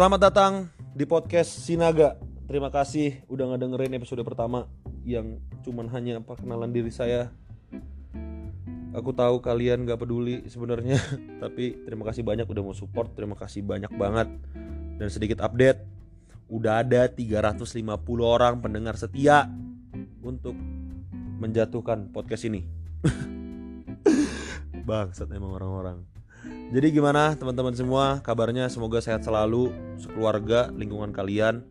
Selamat datang di podcast Sinaga. Terima kasih udah ngedengerin episode pertama yang cuman hanya perkenalan diri saya. Aku tahu kalian gak peduli sebenarnya, tapi terima kasih banyak udah mau support. Terima kasih banyak banget. Dan sedikit update, udah ada 350 orang pendengar setia untuk menjatuhkan podcast ini. Bangsat emang orang-orang. Jadi gimana teman-teman semua? Kabarnya semoga sehat selalu sekeluarga lingkungan kalian.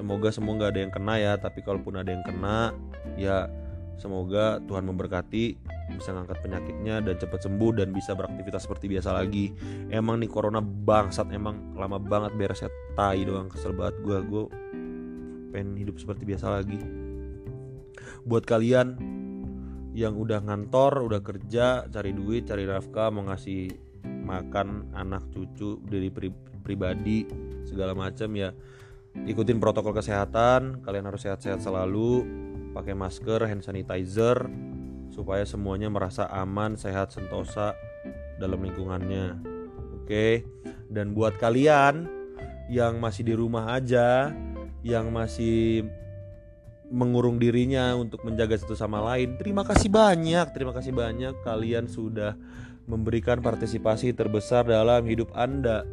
Semoga semua nggak ada yang kena ya tapi kalaupun ada yang kena ya semoga Tuhan memberkati bisa ngangkat penyakitnya dan cepat sembuh dan bisa beraktivitas seperti biasa lagi. Emang nih corona bangsat emang lama banget beres ya tai doang kesel banget gue gue pengen hidup seperti biasa lagi. Buat kalian yang udah ngantor, udah kerja, cari duit, cari nafkah, mau ngasih makan anak cucu dari pri pribadi segala macam ya ikutin protokol kesehatan kalian harus sehat-sehat selalu pakai masker hand sanitizer supaya semuanya merasa aman sehat sentosa dalam lingkungannya. Oke? Dan buat kalian yang masih di rumah aja yang masih mengurung dirinya untuk menjaga satu sama lain terima kasih banyak terima kasih banyak kalian sudah memberikan partisipasi terbesar dalam hidup Anda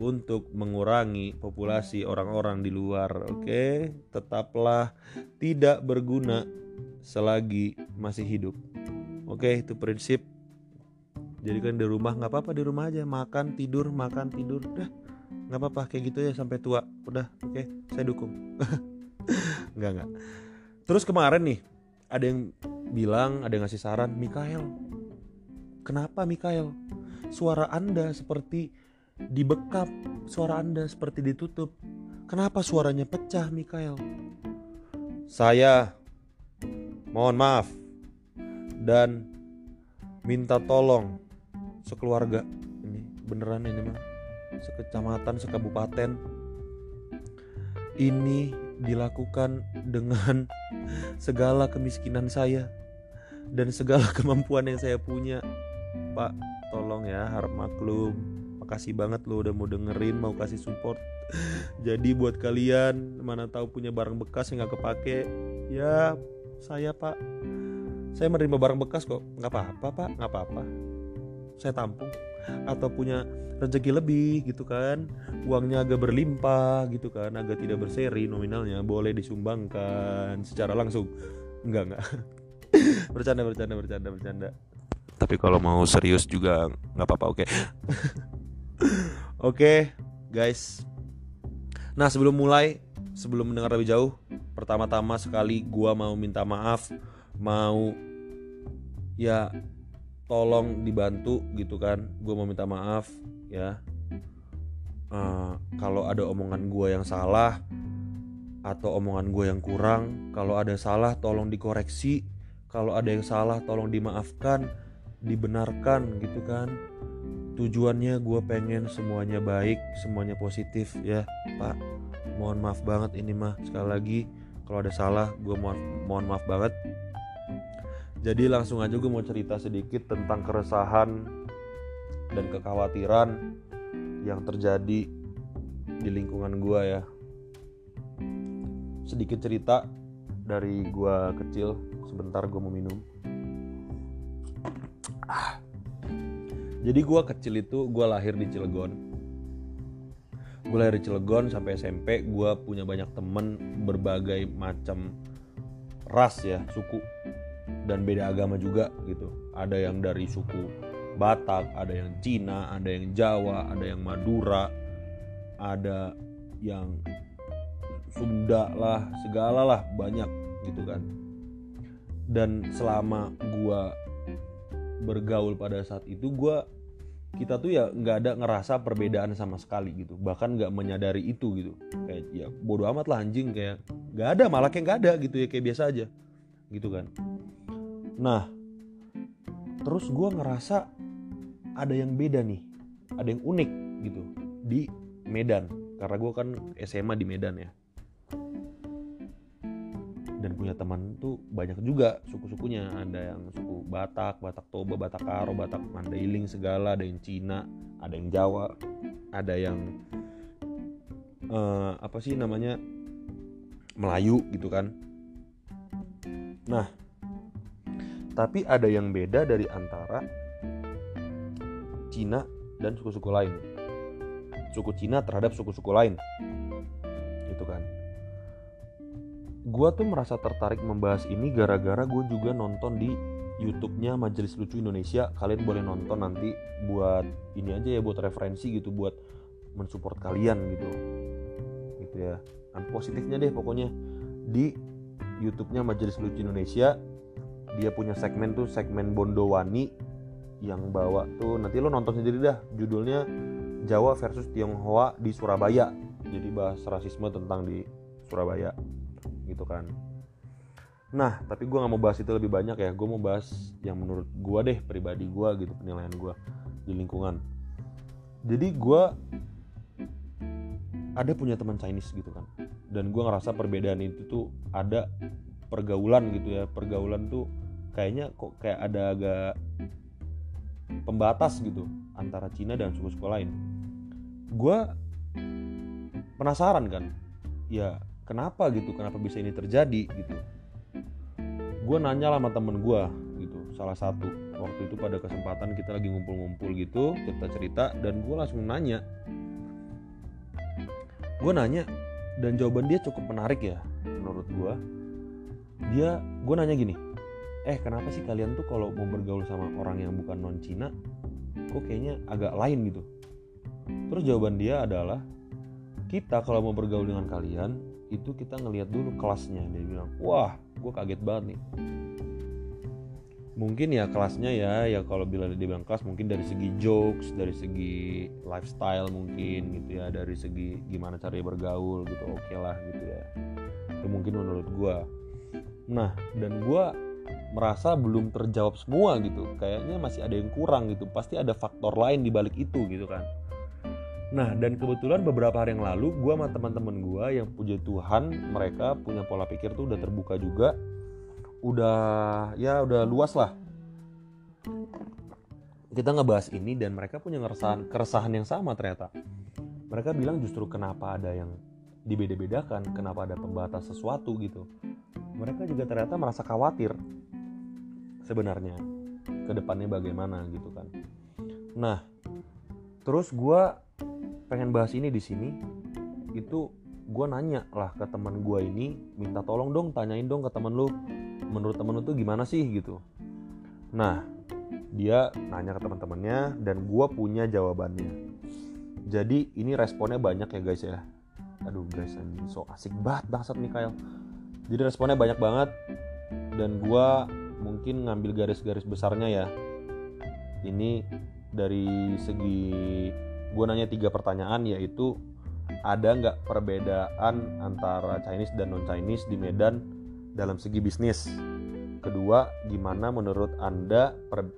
untuk mengurangi populasi orang-orang di luar. Oke, tetaplah tidak berguna selagi masih hidup. Oke, itu prinsip. Jadi kan di rumah nggak apa-apa di rumah aja. Makan tidur makan tidur. Udah nggak apa-apa. Kayak gitu ya sampai tua. Udah oke? Saya dukung. Nggak nggak. Terus kemarin nih ada yang bilang ada yang ngasih saran Mikael Kenapa Mikael? Suara Anda seperti dibekap, suara Anda seperti ditutup. Kenapa suaranya pecah Mikael? Saya mohon maaf dan minta tolong sekeluarga ini beneran ini mah sekecamatan sekabupaten ini dilakukan dengan segala kemiskinan saya dan segala kemampuan yang saya punya Pak tolong ya harap maklum. Makasih banget lo udah mau dengerin mau kasih support. Jadi buat kalian mana tahu punya barang bekas yang nggak kepake. Ya saya pak. Saya menerima barang bekas kok. Nggak apa-apa pak. Nggak apa-apa. Saya tampung. Atau punya rezeki lebih gitu kan. Uangnya agak berlimpah gitu kan. Agak tidak berseri nominalnya. Boleh disumbangkan secara langsung. Enggak enggak bercanda bercanda bercanda bercanda tapi kalau mau serius juga nggak apa-apa oke? Okay. oke okay, guys. Nah sebelum mulai sebelum mendengar lebih jauh pertama-tama sekali gua mau minta maaf mau ya tolong dibantu gitu kan. Gue mau minta maaf ya. Uh, kalau ada omongan gue yang salah atau omongan gue yang kurang kalau ada salah tolong dikoreksi kalau ada yang salah tolong dimaafkan dibenarkan gitu kan. Tujuannya gue pengen semuanya baik semuanya positif ya pak. Mohon maaf banget ini mah. Sekali lagi kalau ada salah gue mohon mohon maaf banget. Jadi langsung aja gue mau cerita sedikit tentang keresahan dan kekhawatiran yang terjadi di lingkungan gue ya. Sedikit cerita dari gue kecil sebentar gue mau minum jadi gue kecil itu gue lahir di Cilegon. Gue lahir di Cilegon sampai SMP gue punya banyak temen berbagai macam ras ya suku. Dan beda agama juga gitu. Ada yang dari suku Batak ada yang Cina ada yang Jawa ada yang Madura ada yang Sunda lah segala lah banyak gitu kan. Dan selama gue bergaul pada saat itu gue kita tuh ya nggak ada ngerasa perbedaan sama sekali gitu. Bahkan nggak menyadari itu gitu. Kayak ya bodoh amat lah anjing kayak nggak ada malah kayak nggak ada gitu ya kayak biasa aja. Gitu kan. Nah terus gue ngerasa ada yang beda nih ada yang unik gitu di Medan. Karena gue kan SMA di Medan ya dan punya teman tuh banyak juga suku-sukunya. Ada yang suku Batak, Batak Toba, Batak Karo, Batak Mandailing segala ada yang Cina, ada yang Jawa, ada yang uh, apa sih namanya Melayu gitu kan. Nah tapi ada yang beda dari antara Cina dan suku-suku lain. Suku Cina terhadap suku-suku lain. Gitu kan gue tuh merasa tertarik membahas ini gara-gara gue juga nonton di YouTube-nya Majelis Lucu Indonesia. Kalian boleh nonton nanti buat ini aja ya buat referensi gitu buat mensupport kalian gitu. Gitu ya. Dan positifnya deh pokoknya. Di YouTube-nya Majelis Lucu Indonesia dia punya segmen tuh segmen Bondowani yang bawa tuh nanti lo nonton sendiri dah. Judulnya Jawa versus Tionghoa di Surabaya. Jadi bahas rasisme tentang di Surabaya gitu kan Nah, tapi gue gak mau bahas itu lebih banyak ya. Gue mau bahas yang menurut gue deh, pribadi gue gitu, penilaian gue di lingkungan. Jadi gue ada punya teman Chinese gitu kan. Dan gue ngerasa perbedaan itu tuh ada pergaulan gitu ya. Pergaulan tuh kayaknya kok kayak ada agak pembatas gitu antara Cina dan suku-suku lain. Gue penasaran kan, ya kenapa gitu, kenapa bisa ini terjadi gitu? Gue nanya lah sama temen gue gitu salah satu. Waktu itu pada kesempatan kita lagi ngumpul-ngumpul gitu cerita-cerita dan gue langsung nanya. Gue nanya dan jawaban dia cukup menarik ya menurut gue dia gue nanya gini eh kenapa sih kalian tuh kalau mau bergaul sama orang yang bukan non Cina kok kayaknya agak lain gitu? Terus jawaban dia adalah kita kalau mau bergaul dengan kalian itu kita ngelihat dulu kelasnya dia bilang wah gue kaget banget nih. Mungkin ya kelasnya ya ya kalau bila dibilang kelas mungkin dari segi jokes dari segi lifestyle mungkin gitu ya dari segi gimana cara bergaul gitu oke okay lah gitu ya. Itu mungkin menurut gue nah dan gue merasa belum terjawab semua gitu. Kayaknya masih ada yang kurang gitu. Pasti ada faktor lain di balik itu gitu kan Nah dan kebetulan beberapa hari yang lalu gue sama teman-teman gue yang puji Tuhan mereka punya pola pikir tuh udah terbuka juga, udah ya udah luas lah. Kita ngebahas ini dan mereka punya keresahan, keresahan yang sama ternyata. Mereka bilang justru kenapa ada yang dibeda-bedakan, kenapa ada pembatas sesuatu gitu. Mereka juga ternyata merasa khawatir sebenarnya ke depannya bagaimana gitu kan. Nah, terus gue pengen bahas ini di sini itu gue nanya lah ke teman gue ini minta tolong dong tanyain dong ke teman lu menurut temen lu tuh gimana sih? gitu. Nah dia nanya ke teman-temannya dan gue punya jawabannya. Jadi ini responnya banyak ya guys ya. Aduh guys ini so asik banget bangsat Mikael jadi responnya banyak banget dan gue mungkin ngambil garis-garis besarnya ya. Ini dari segi gue nanya tiga pertanyaan yaitu ada nggak perbedaan antara Chinese dan non Chinese di Medan dalam segi bisnis? Kedua gimana menurut anda per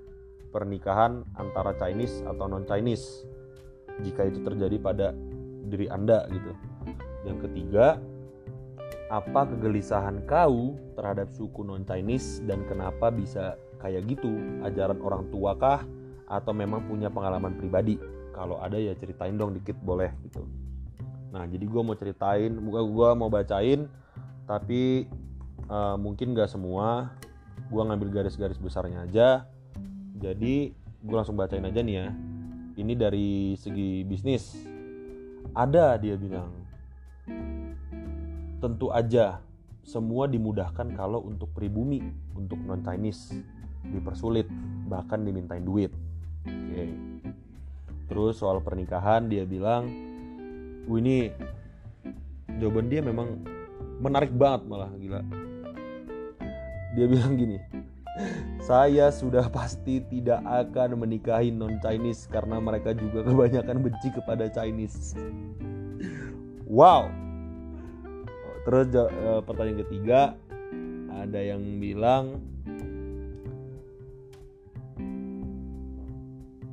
pernikahan antara Chinese atau non Chinese jika itu terjadi pada diri anda gitu. Yang ketiga apa kegelisahan kau terhadap suku non Chinese dan kenapa bisa kayak gitu? Ajaran orang tua kah? Atau memang punya pengalaman pribadi kalau ada ya ceritain dong dikit boleh gitu. Nah jadi gue mau ceritain bukan gue mau bacain tapi uh, mungkin gak semua. Gue ngambil garis-garis besarnya aja. Jadi gue langsung bacain aja nih ya. Ini dari segi bisnis. Ada dia bilang. Tentu aja semua dimudahkan kalau untuk pribumi untuk non Chinese dipersulit bahkan dimintain duit. Oke. okay. Terus soal pernikahan dia bilang, ini jawaban dia memang menarik banget malah gila. Dia bilang gini, saya sudah pasti tidak akan menikahi non Chinese karena mereka juga kebanyakan benci kepada Chinese. Wow. Terus eh, pertanyaan ketiga ada yang bilang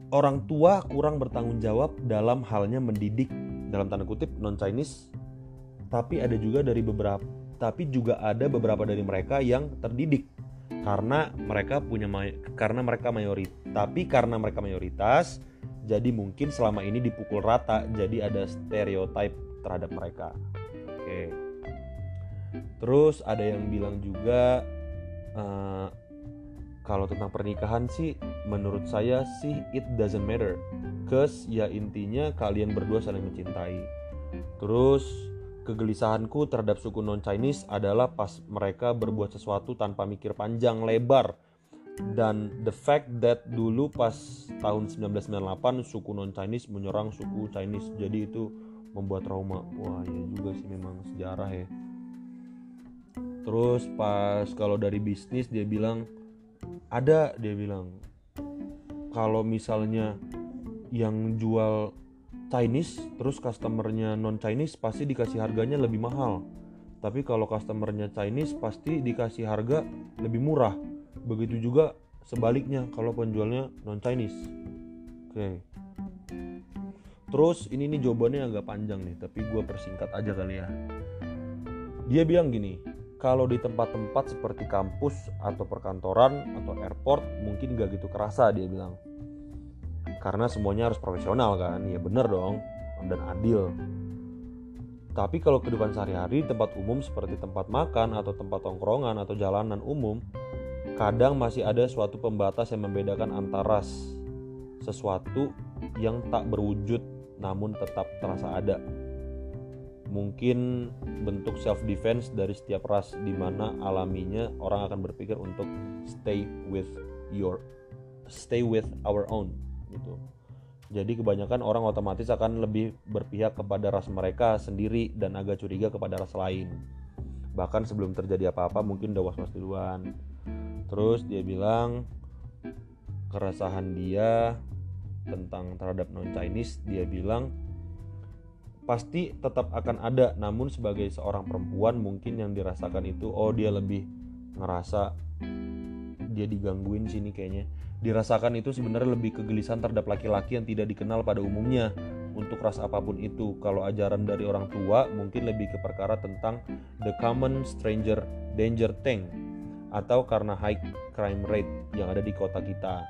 orang tua kurang bertanggung jawab dalam halnya mendidik dalam tanda kutip non Chinese tapi ada juga dari beberapa tapi juga ada beberapa dari mereka yang terdidik karena mereka punya karena mereka mayoritas tapi karena mereka mayoritas jadi mungkin selama ini dipukul rata jadi ada stereotip terhadap mereka. Oke. Terus ada yang bilang juga uh, kalau tentang pernikahan sih menurut saya sih it doesn't matter. Cause ya intinya kalian berdua saling mencintai. Terus kegelisahanku terhadap suku non Chinese adalah pas mereka berbuat sesuatu tanpa mikir panjang lebar. Dan the fact that dulu pas tahun 1998 suku non Chinese menyerang suku Chinese. Jadi itu membuat trauma. Wah ya juga sih memang sejarah ya. Terus pas kalau dari bisnis dia bilang ada dia bilang. Kalau misalnya yang jual Chinese terus customernya non Chinese pasti dikasih harganya lebih mahal. Tapi kalau customernya Chinese pasti dikasih harga lebih murah. Begitu juga sebaliknya kalau penjualnya non Chinese oke. Okay. terus ini nih jawabannya agak panjang nih tapi gue persingkat aja kali ya. Dia bilang gini kalau di tempat-tempat seperti kampus atau perkantoran atau airport mungkin gak gitu kerasa dia bilang. Karena semuanya harus profesional kan? Ya bener dong. Dan adil. Tapi kalau kehidupan sehari-hari tempat umum seperti tempat makan atau tempat tongkrongan atau jalanan umum kadang masih ada suatu pembatas yang membedakan antara sesuatu yang tak berwujud namun tetap terasa ada. Mungkin bentuk self defense dari setiap ras di mana alaminya orang akan berpikir untuk stay with your stay with our own gitu. Jadi kebanyakan orang otomatis akan lebih berpihak kepada ras mereka sendiri dan agak curiga kepada ras lain. Bahkan sebelum terjadi apa-apa mungkin udah was-was duluan terus dia bilang keresahan dia tentang terhadap non Chinese dia bilang pasti tetap akan ada. Namun sebagai seorang perempuan mungkin yang dirasakan itu oh dia lebih ngerasa dia digangguin sini kayaknya. Dirasakan itu sebenarnya lebih kegelisahan terhadap laki-laki yang tidak dikenal pada umumnya untuk ras apa pun itu. Kalau ajaran dari orang tua mungkin lebih ke perkara tentang the common stranger danger thing atau karena high crime rate yang ada di kota kita.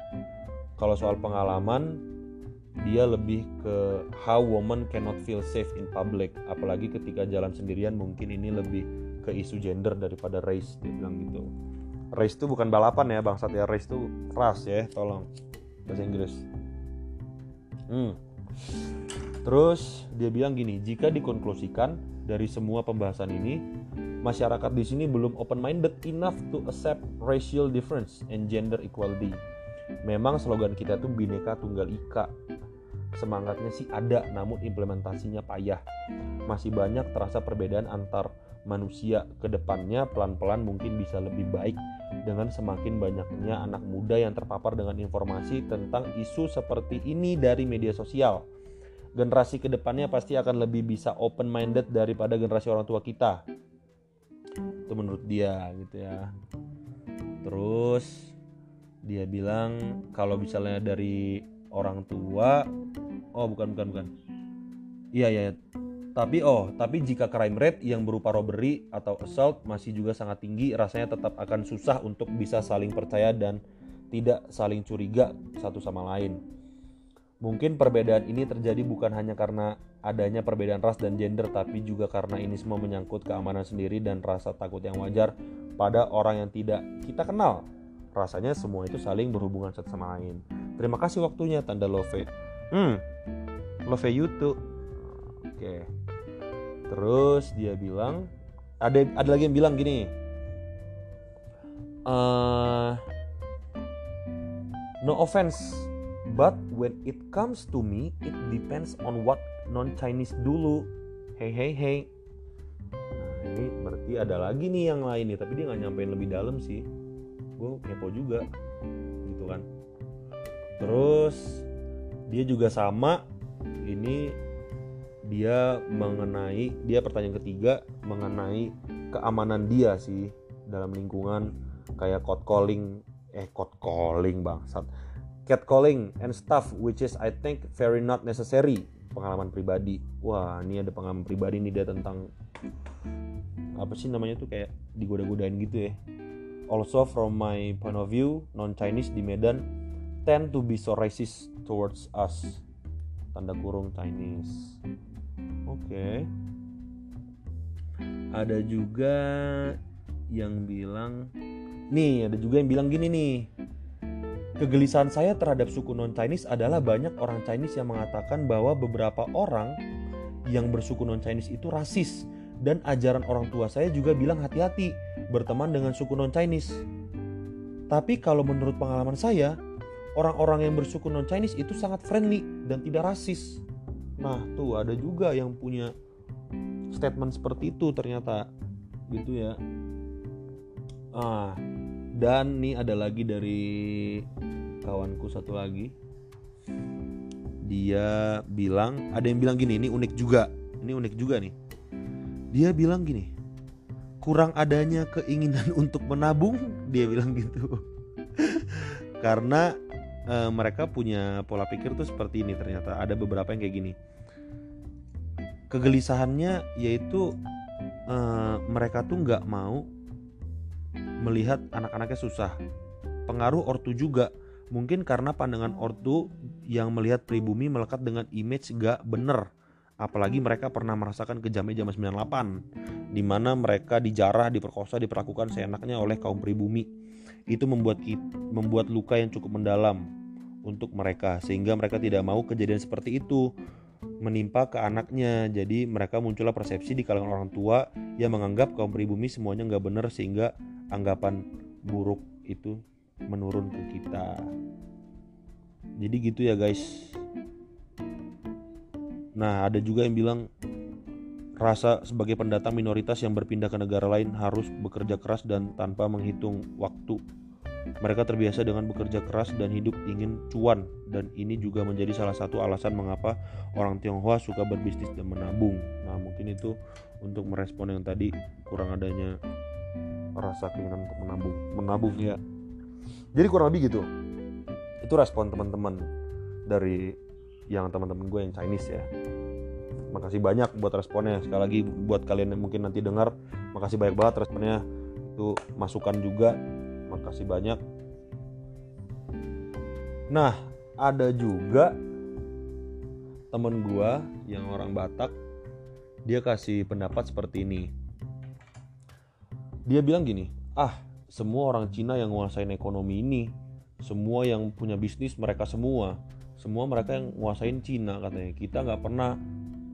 Kalau soal pengalaman, dia lebih ke how woman cannot feel safe in public, apalagi ketika jalan sendirian mungkin ini lebih ke isu gender daripada race dia bilang gitu. Race itu bukan balapan ya bangsat ya, race itu ras ya, tolong bahasa Inggris. Hmm. Terus dia bilang gini, jika dikonklusikan dari semua pembahasan ini, masyarakat di sini belum open-minded enough to accept racial difference and gender equality. Memang slogan kita tuh bineka tunggal ika. Semangatnya sih ada, namun implementasinya payah. Masih banyak terasa perbedaan antar manusia ke depannya pelan-pelan mungkin bisa lebih baik dengan semakin banyaknya anak muda yang terpapar dengan informasi tentang isu seperti ini dari media sosial. Generasi ke depannya pasti akan lebih bisa open minded daripada generasi orang tua kita. Itu menurut dia gitu ya. Terus dia bilang kalau misalnya dari orang tua oh bukan bukan bukan iya iya tapi oh tapi jika crime rate yang berupa robbery atau assault masih juga sangat tinggi rasanya tetap akan susah untuk bisa saling percaya dan tidak saling curiga satu sama lain Mungkin perbedaan ini terjadi bukan hanya karena adanya perbedaan ras dan gender, tapi juga karena ini semua menyangkut keamanan sendiri dan rasa takut yang wajar pada orang yang tidak kita kenal. Rasanya semua itu saling berhubungan satu sama lain. Terima kasih waktunya, tanda love. Hmm, love you too. Oke. Terus dia bilang, ada ada lagi yang bilang gini. Uh, no offense But when it comes to me, it depends on what non-Chinese dulu. Hey hey hey. Nah ini berarti ada lagi nih yang lain nih, tapi dia nggak nyampein lebih dalam sih. Gue kepo juga, gitu kan. Terus dia juga sama. Ini dia mengenai dia pertanyaan ketiga mengenai keamanan dia sih dalam lingkungan kayak code calling. Eh code calling bangsat. Catcalling and stuff which is I think very not necessary. Pengalaman pribadi. Wah ini ada pengalaman pribadi nih dia tentang apa sih namanya tuh kayak digoda-godain gitu ya. Also from my point of view non Chinese di Medan tend to be so racist towards us tanda kurung Chinese Oke. Ada juga yang bilang nih, ada juga yang bilang gini nih. Kegelisahan saya terhadap suku non-Chinese adalah banyak orang Chinese yang mengatakan bahwa beberapa orang yang bersuku non-Chinese itu rasis dan ajaran orang tua saya juga bilang hati-hati berteman dengan suku non-Chinese. Tapi kalau menurut pengalaman saya, orang-orang yang bersuku non-Chinese itu sangat friendly dan tidak rasis. Nah, tuh ada juga yang punya statement seperti itu ternyata gitu ya. Ah, dan nih ada lagi dari kawanku satu lagi. Dia bilang, ada yang bilang gini, ini unik juga. Ini unik juga nih. Dia bilang gini, kurang adanya keinginan untuk menabung, dia bilang gitu. Karena e, mereka punya pola pikir tuh seperti ini ternyata. Ada beberapa yang kayak gini. Kegelisahannya yaitu e, mereka tuh nggak mau melihat anak-anaknya susah. Pengaruh ortu juga. Mungkin karena pandangan ortu yang melihat pribumi melekat dengan image gak bener. Apalagi mereka pernah merasakan kejamnya zaman 98 di mana mereka dijarah, diperkosa, diperlakukan seenaknya oleh kaum pribumi. Itu membuat membuat luka yang cukup mendalam untuk mereka sehingga mereka tidak mau kejadian seperti itu menimpa ke anaknya. Jadi mereka muncullah persepsi di kalangan orang tua yang menganggap kaum pribumi semuanya nggak bener sehingga anggapan buruk itu menurun ke kita jadi gitu ya guys nah ada juga yang bilang rasa sebagai pendatang minoritas yang berpindah ke negara lain harus bekerja keras dan tanpa menghitung waktu. Mereka terbiasa dengan bekerja keras dan hidup ingin cuan dan ini juga menjadi salah satu alasan mengapa orang Tionghoa suka berbisnis dan menabung. Nah, mungkin itu untuk merespon yang tadi kurang adanya rasa keinginan untuk menabung menabung ya. Jadi kurang lebih gitu? Itu respon teman-teman dari yang teman-teman gue yang Chinese ya. Makasih banyak buat responnya. Sekali lagi buat kalian yang mungkin nanti dengar makasih banyak banget responnya. Itu masukan juga. Makasih banyak. Nah ada juga temen gue yang orang Batak dia kasih pendapat seperti ini. Dia bilang gini ah semua orang Cina yang menguasain ekonomi ini semua yang punya bisnis mereka semua semua mereka yang menguasain Cina katanya. Kita nggak pernah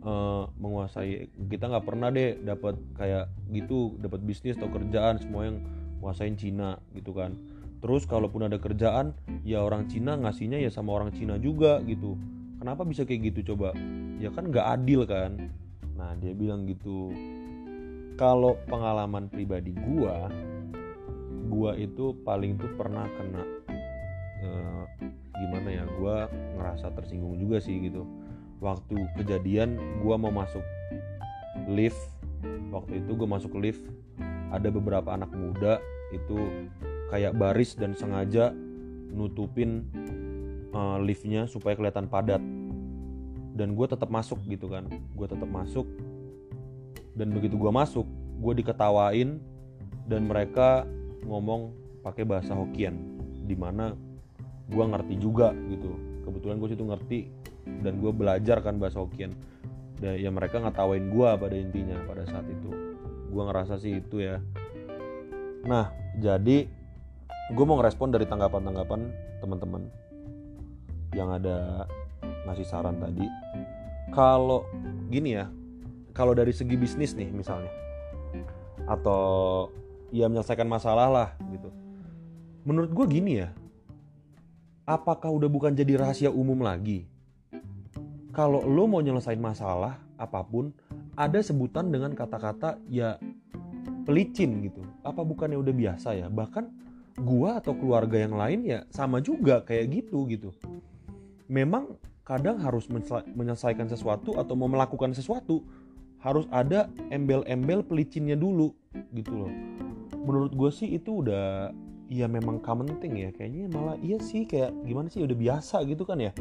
uh, menguasai kita nggak pernah deh dapat kayak gitu dapat bisnis atau kerjaan semua yang menguasain Cina gitu kan. Terus kalaupun ada kerjaan ya orang Cina ngasihnya ya sama orang Cina juga gitu. Kenapa bisa kayak gitu coba? Ya kan nggak adil kan? Nah dia bilang gitu. Kalau pengalaman pribadi gua gua itu paling tuh pernah kena uh, gimana ya? Gua ngerasa tersinggung juga sih gitu. Waktu kejadian gua mau masuk lift. Waktu itu gue masuk lift ada beberapa anak muda itu kayak baris dan sengaja nutupin uh, liftnya supaya kelihatan padat. Dan gue tetap masuk gitu kan. Gue tetap masuk. Dan begitu gue masuk gue diketawain dan mereka ngomong pakai bahasa Hokkien di mana gue ngerti juga gitu kebetulan gue situ ngerti dan gue belajar kan bahasa Hokkien. Dan ya mereka ngetawain gue pada intinya pada saat itu. Gue ngerasa sih itu ya. Nah jadi gue mau ngerespon dari tanggapan-tanggapan teman-teman yang ada ngasih saran tadi. Kalau gini ya kalau dari segi bisnis nih misalnya atau ya menyelesaikan masalah lah gitu. Menurut gue gini ya apakah udah bukan jadi rahasia umum lagi? Kalau lo mau nyelesain masalah apa pun ada sebutan dengan kata-kata ya pelicin gitu. Apa bukannya udah biasa ya? Bahkan gua atau keluarga yang lain ya sama juga kayak gitu gitu. Memang kadang harus menyelesaikan sesuatu atau mau melakukan sesuatu harus ada embel-embel pelicinnya dulu gitu loh. Menurut gue sih itu udah ya memang common thing ya kayaknya malah iya sih kayak gimana sih udah biasa gitu kan ya.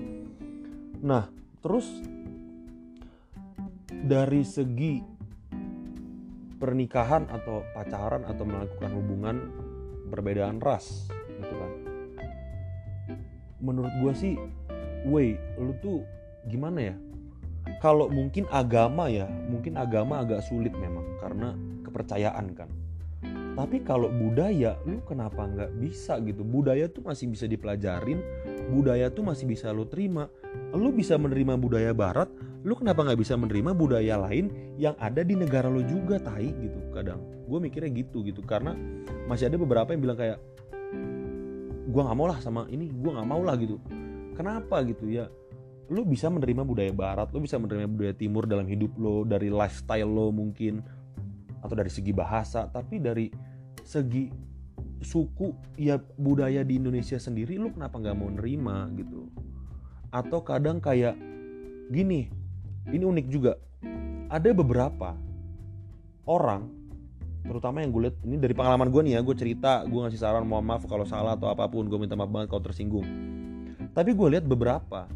Nah terus dari segi pernikahan atau pacaran atau melakukan hubungan perbedaan ras gitu kan. Menurut gue sih woi lu tuh gimana ya? Kalau mungkin agama ya mungkin agama agak sulit memang karena kepercayaan kan tapi kalau budaya lu kenapa nggak bisa gitu? Budaya tuh masih bisa dipelajarin budaya tuh masih bisa lu terima. Lu bisa menerima budaya barat lu kenapa nggak bisa menerima budaya lain yang ada di negara lu juga tai? Gitu kadang. Gue mikirnya gitu gitu. Karena masih ada beberapa yang bilang kayak gue nggak mau lah sama ini gue nggak mau lah gitu. Kenapa gitu ya? Lu bisa menerima budaya barat lu bisa menerima budaya timur dalam hidup lo dari lifestyle lo mungkin atau dari segi bahasa tapi dari segi suku ya budaya di Indonesia sendiri lu kenapa nggak mau nerima gitu? Atau kadang kayak gini ini unik juga. Ada beberapa orang terutama yang gue lihat ini dari pengalaman gue nih ya gue cerita gue ngasih saran mohon maaf kalau salah atau apa pun gue minta maaf banget kalau tersinggung. Tapi gue lihat beberapa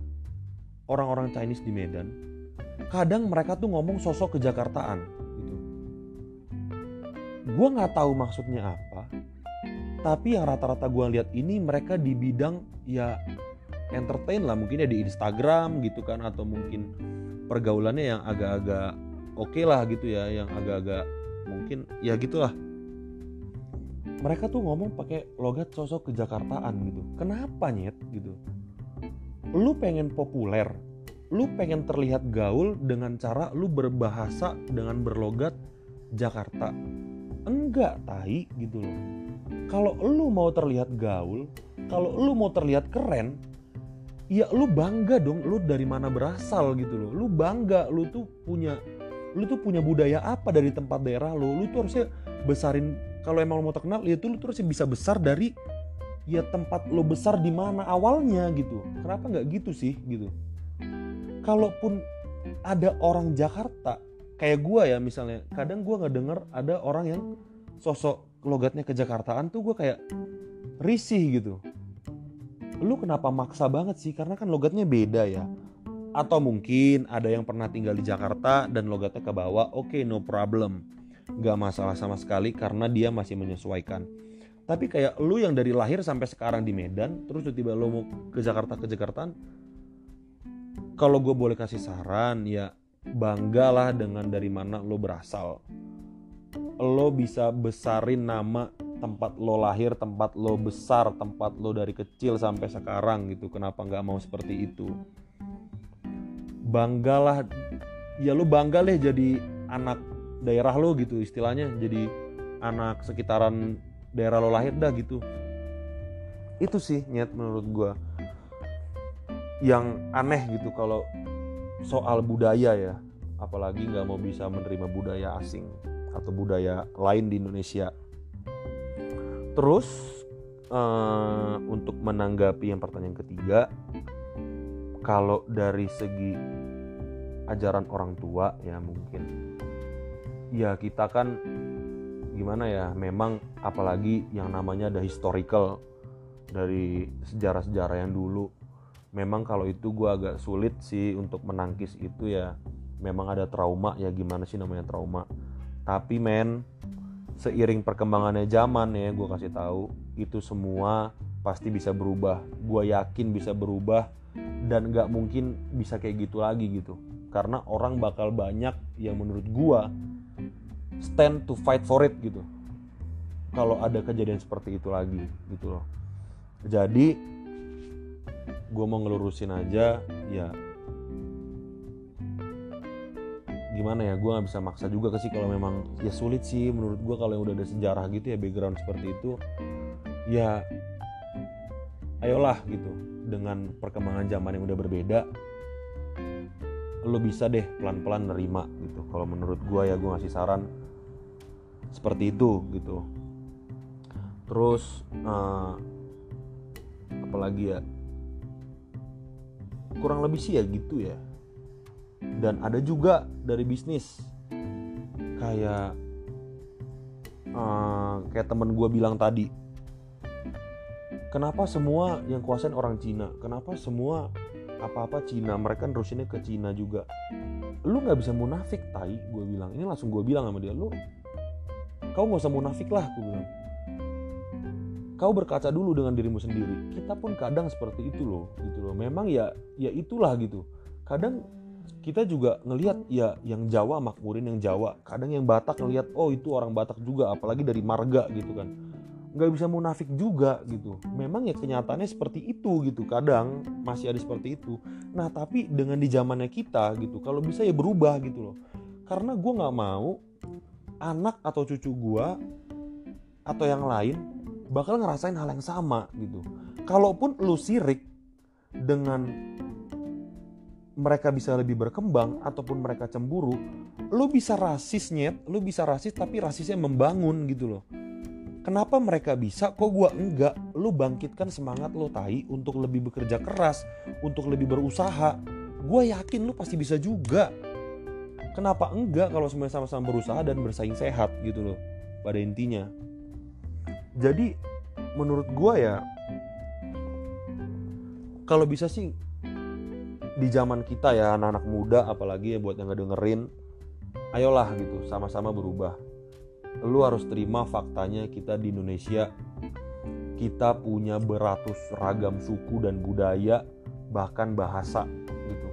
orang-orang Chinese di Medan kadang mereka tuh ngomong sosok kejakartaan. gitu gue nggak tahu maksudnya apa tapi yang rata-rata gue lihat ini mereka di bidang ya entertain lah mungkin ya di Instagram gitu kan atau mungkin pergaulannya yang agak-agak oke okay lah gitu ya yang agak-agak mungkin ya gitulah. Mereka tuh ngomong pakai logat sosok kejakartaan gitu. Kenapa nyet? Gitu. Lu pengen populer lu pengen terlihat gaul dengan cara lu berbahasa dengan berlogat Jakarta enggak tai gitu loh. Kalau lu mau terlihat gaul kalau lu mau terlihat keren ya lu bangga dong lu dari mana berasal gitu loh. Lu bangga lu tuh punya lu tuh punya budaya apa dari tempat daerah lu? Lu tuh harusnya besarin kalau emang lu mau terkenal ya tuh lu tuh harusnya bisa besar dari ya tempat lo besar di mana awalnya gitu. Kenapa nggak gitu sih gitu? Kalaupun ada orang Jakarta kayak gue ya misalnya kadang gue nggak denger ada orang yang sosok logatnya ke Jakartaan tuh gue kayak risih gitu. Lu kenapa maksa banget sih? Karena kan logatnya beda ya. Atau mungkin ada yang pernah tinggal di Jakarta dan logatnya ke bawah oke okay, no problem. Gak masalah sama sekali karena dia masih menyesuaikan. Tapi kayak lu yang dari lahir sampai sekarang di Medan terus tiba-tiba lu mau ke Jakarta ke Jakarta kalau gue boleh kasih saran ya banggalah dengan dari mana lo berasal lo bisa besarin nama tempat lo lahir, tempat lo besar, tempat lo dari kecil sampai sekarang gitu. Kenapa nggak mau seperti itu? banggalah ya lu bangga deh jadi anak daerah lo gitu istilahnya jadi anak sekitaran daerah lo lahir dah gitu itu sih nyet menurut gue yang aneh gitu kalau soal budaya ya. Apalagi nggak mau bisa menerima budaya asing atau budaya lain di Indonesia. Terus uh, untuk menanggapi yang pertanyaan ketiga kalau dari segi ajaran orang tua ya mungkin. Ya kita kan gimana ya memang apalagi yang namanya ada historical dari sejarah-sejarah yang dulu memang kalau itu gue agak sulit sih untuk menangkis itu ya. Memang ada trauma ya gimana sih namanya trauma. Tapi men seiring perkembangannya zaman ya gue kasih tahu itu semua pasti bisa berubah. Gue yakin bisa berubah dan gak mungkin bisa kayak gitu lagi gitu. Karena orang bakal banyak yang menurut gua stand to fight for it gitu. Kalau ada kejadian seperti itu lagi gitu loh. Jadi gue mau ngelurusin aja ya. Gimana ya gue nggak bisa maksa juga sih kalau memang ya sulit sih. Menurut gue kalau yang udah ada sejarah gitu ya background seperti itu ya ayolah gitu. Dengan perkembangan zaman yang udah berbeda lo bisa deh pelan-pelan nerima gitu. Kalau menurut gue ya gue ngasih saran seperti itu gitu. Terus uh, apalagi ya kurang lebih sih ya gitu ya. Dan ada juga dari bisnis. Kayak uh, kayak temen gue bilang tadi kenapa semua yang kuasain orang Cina? Kenapa semua apa-apa Cina? Mereka nerusinnya ke Cina juga. Lu nggak bisa munafik tai gue bilang. Ini langsung gue bilang sama dia lu kau nggak usah munafik lah gue bilang. Kau berkaca dulu dengan dirimu sendiri. Kita pun kadang seperti itu loh gitu loh memang ya ya itulah gitu. Kadang kita juga ngelihat ya yang Jawa makmurin yang Jawa. Kadang yang Batak ngelihat oh itu orang Batak juga apalagi dari marga gitu kan. Nggak bisa munafik juga gitu. Memang ya kenyataannya seperti itu gitu. Kadang masih ada seperti itu. Nah tapi dengan di zamannya kita gitu kalau bisa ya berubah gitu loh. Karena gue nggak mau anak atau cucu gue atau yang lain bakal ngerasain hal yang sama gitu. Kalaupun lu sirik dengan mereka bisa lebih berkembang ataupun mereka cemburu, lu bisa rasis nyet, lu bisa rasis tapi rasisnya membangun gitu loh. Kenapa mereka bisa, kok gua enggak? Lu bangkitkan semangat lo tai untuk lebih bekerja keras, untuk lebih berusaha. Gua yakin lu pasti bisa juga. Kenapa enggak kalau semuanya sama-sama berusaha dan bersaing sehat gitu loh pada intinya. Jadi menurut gua ya kalau bisa sih di zaman kita ya anak-anak muda apalagi ya buat yang ngedengerin ayolah gitu sama-sama berubah. Lu harus terima faktanya kita di Indonesia kita punya beratus ragam suku dan budaya bahkan bahasa gitu.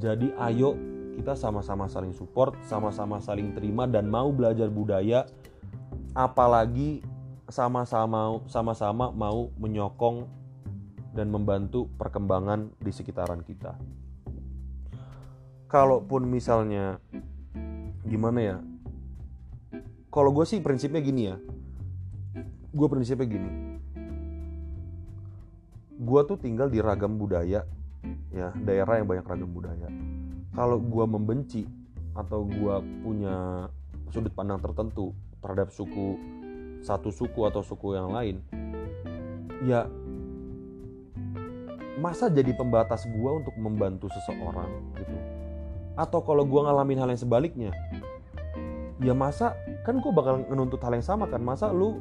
Jadi ayo kita sama-sama saling support sama-sama saling terima dan mau belajar budaya apalagi sama-sama sama-sama mau menyokong dan membantu perkembangan di sekitaran kita. Kalaupun misalnya gimana ya kalau gue sih prinsipnya gini ya gue prinsipnya gini. Gue tuh tinggal di ragam budaya ya daerah yang banyak ragam budaya. Kalau gue membenci atau gue punya sudut pandang tertentu terhadap suku satu suku atau suku yang lain ya masa jadi pembatas gue untuk membantu seseorang gitu? Atau kalau gue ngalamin hal yang sebaliknya? Ya masa kan gue bakal menuntut hal yang sama kan? Masa lu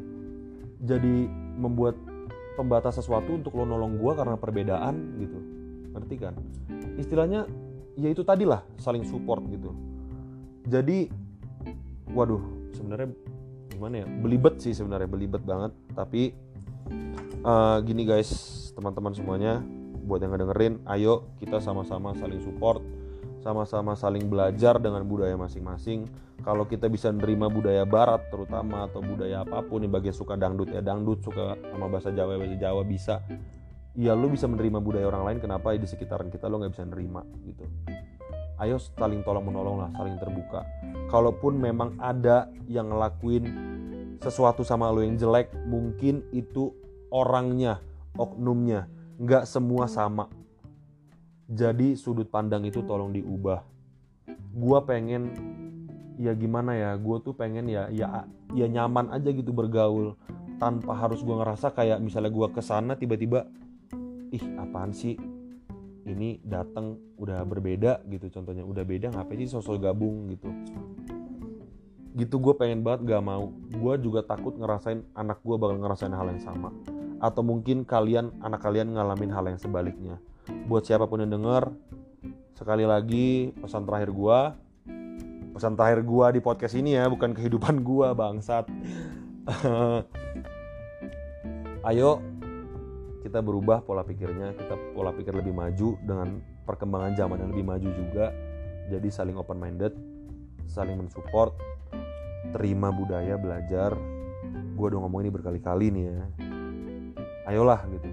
jadi membuat pembatas sesuatu untuk lo nolong gue karena perbedaan gitu? Ngerti kan? Istilahnya ya itu tadi lah saling support gitu. Jadi waduh sebenarnya gimana ya? Belibet sih sebenarnya belibet banget. Tapi uh, gini guys teman-teman semuanya buat yang ngedengerin ayo kita sama-sama saling support sama-sama saling belajar dengan budaya masing-masing. Kalau kita bisa menerima budaya barat terutama atau budaya apa pun yang bagian suka dangdut ya dangdut, suka sama bahasa Jawa ya bahasa Jawa bisa. Ya lu bisa menerima budaya orang lain kenapa di sekitaran kita lo nggak bisa nerima gitu. Ayo saling tolong menolong lah, saling terbuka. Kalaupun memang ada yang ngelakuin sesuatu sama lo yang jelek, mungkin itu orangnya, oknumnya, nggak semua sama. Jadi sudut pandang itu tolong diubah. Gue pengen ya gimana ya gue tuh pengen ya ya ya nyaman aja gitu bergaul. Tanpa harus gue ngerasa kayak misalnya gue ke sana tiba-tiba ih apaan sih? Ini datang udah berbeda gitu contohnya udah beda ngapain sih sosok gabung? Gitu. Gitu gue pengen banget gak mau. Gue juga takut ngerasain anak gue bakal ngerasain hal yang sama atau mungkin kalian anak kalian ngalamin hal yang sebaliknya. Buat siapa pun yang denger sekali lagi pesan terakhir gua pesan terakhir gua di podcast ini ya bukan kehidupan gua bangsat. Ayo kita berubah pola pikirnya kita pola pikir lebih maju dengan perkembangan zaman yang lebih maju juga. Jadi saling open minded saling mensupport terima budaya belajar. Gue udah ngomong ini berkali-kali nih ya ayolah gitu.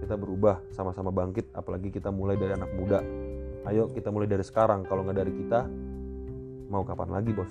Kita berubah sama-sama bangkit apalagi kita mulai dari anak muda. Ayo kita mulai dari sekarang. Kalau nggak dari kita mau kapan lagi bos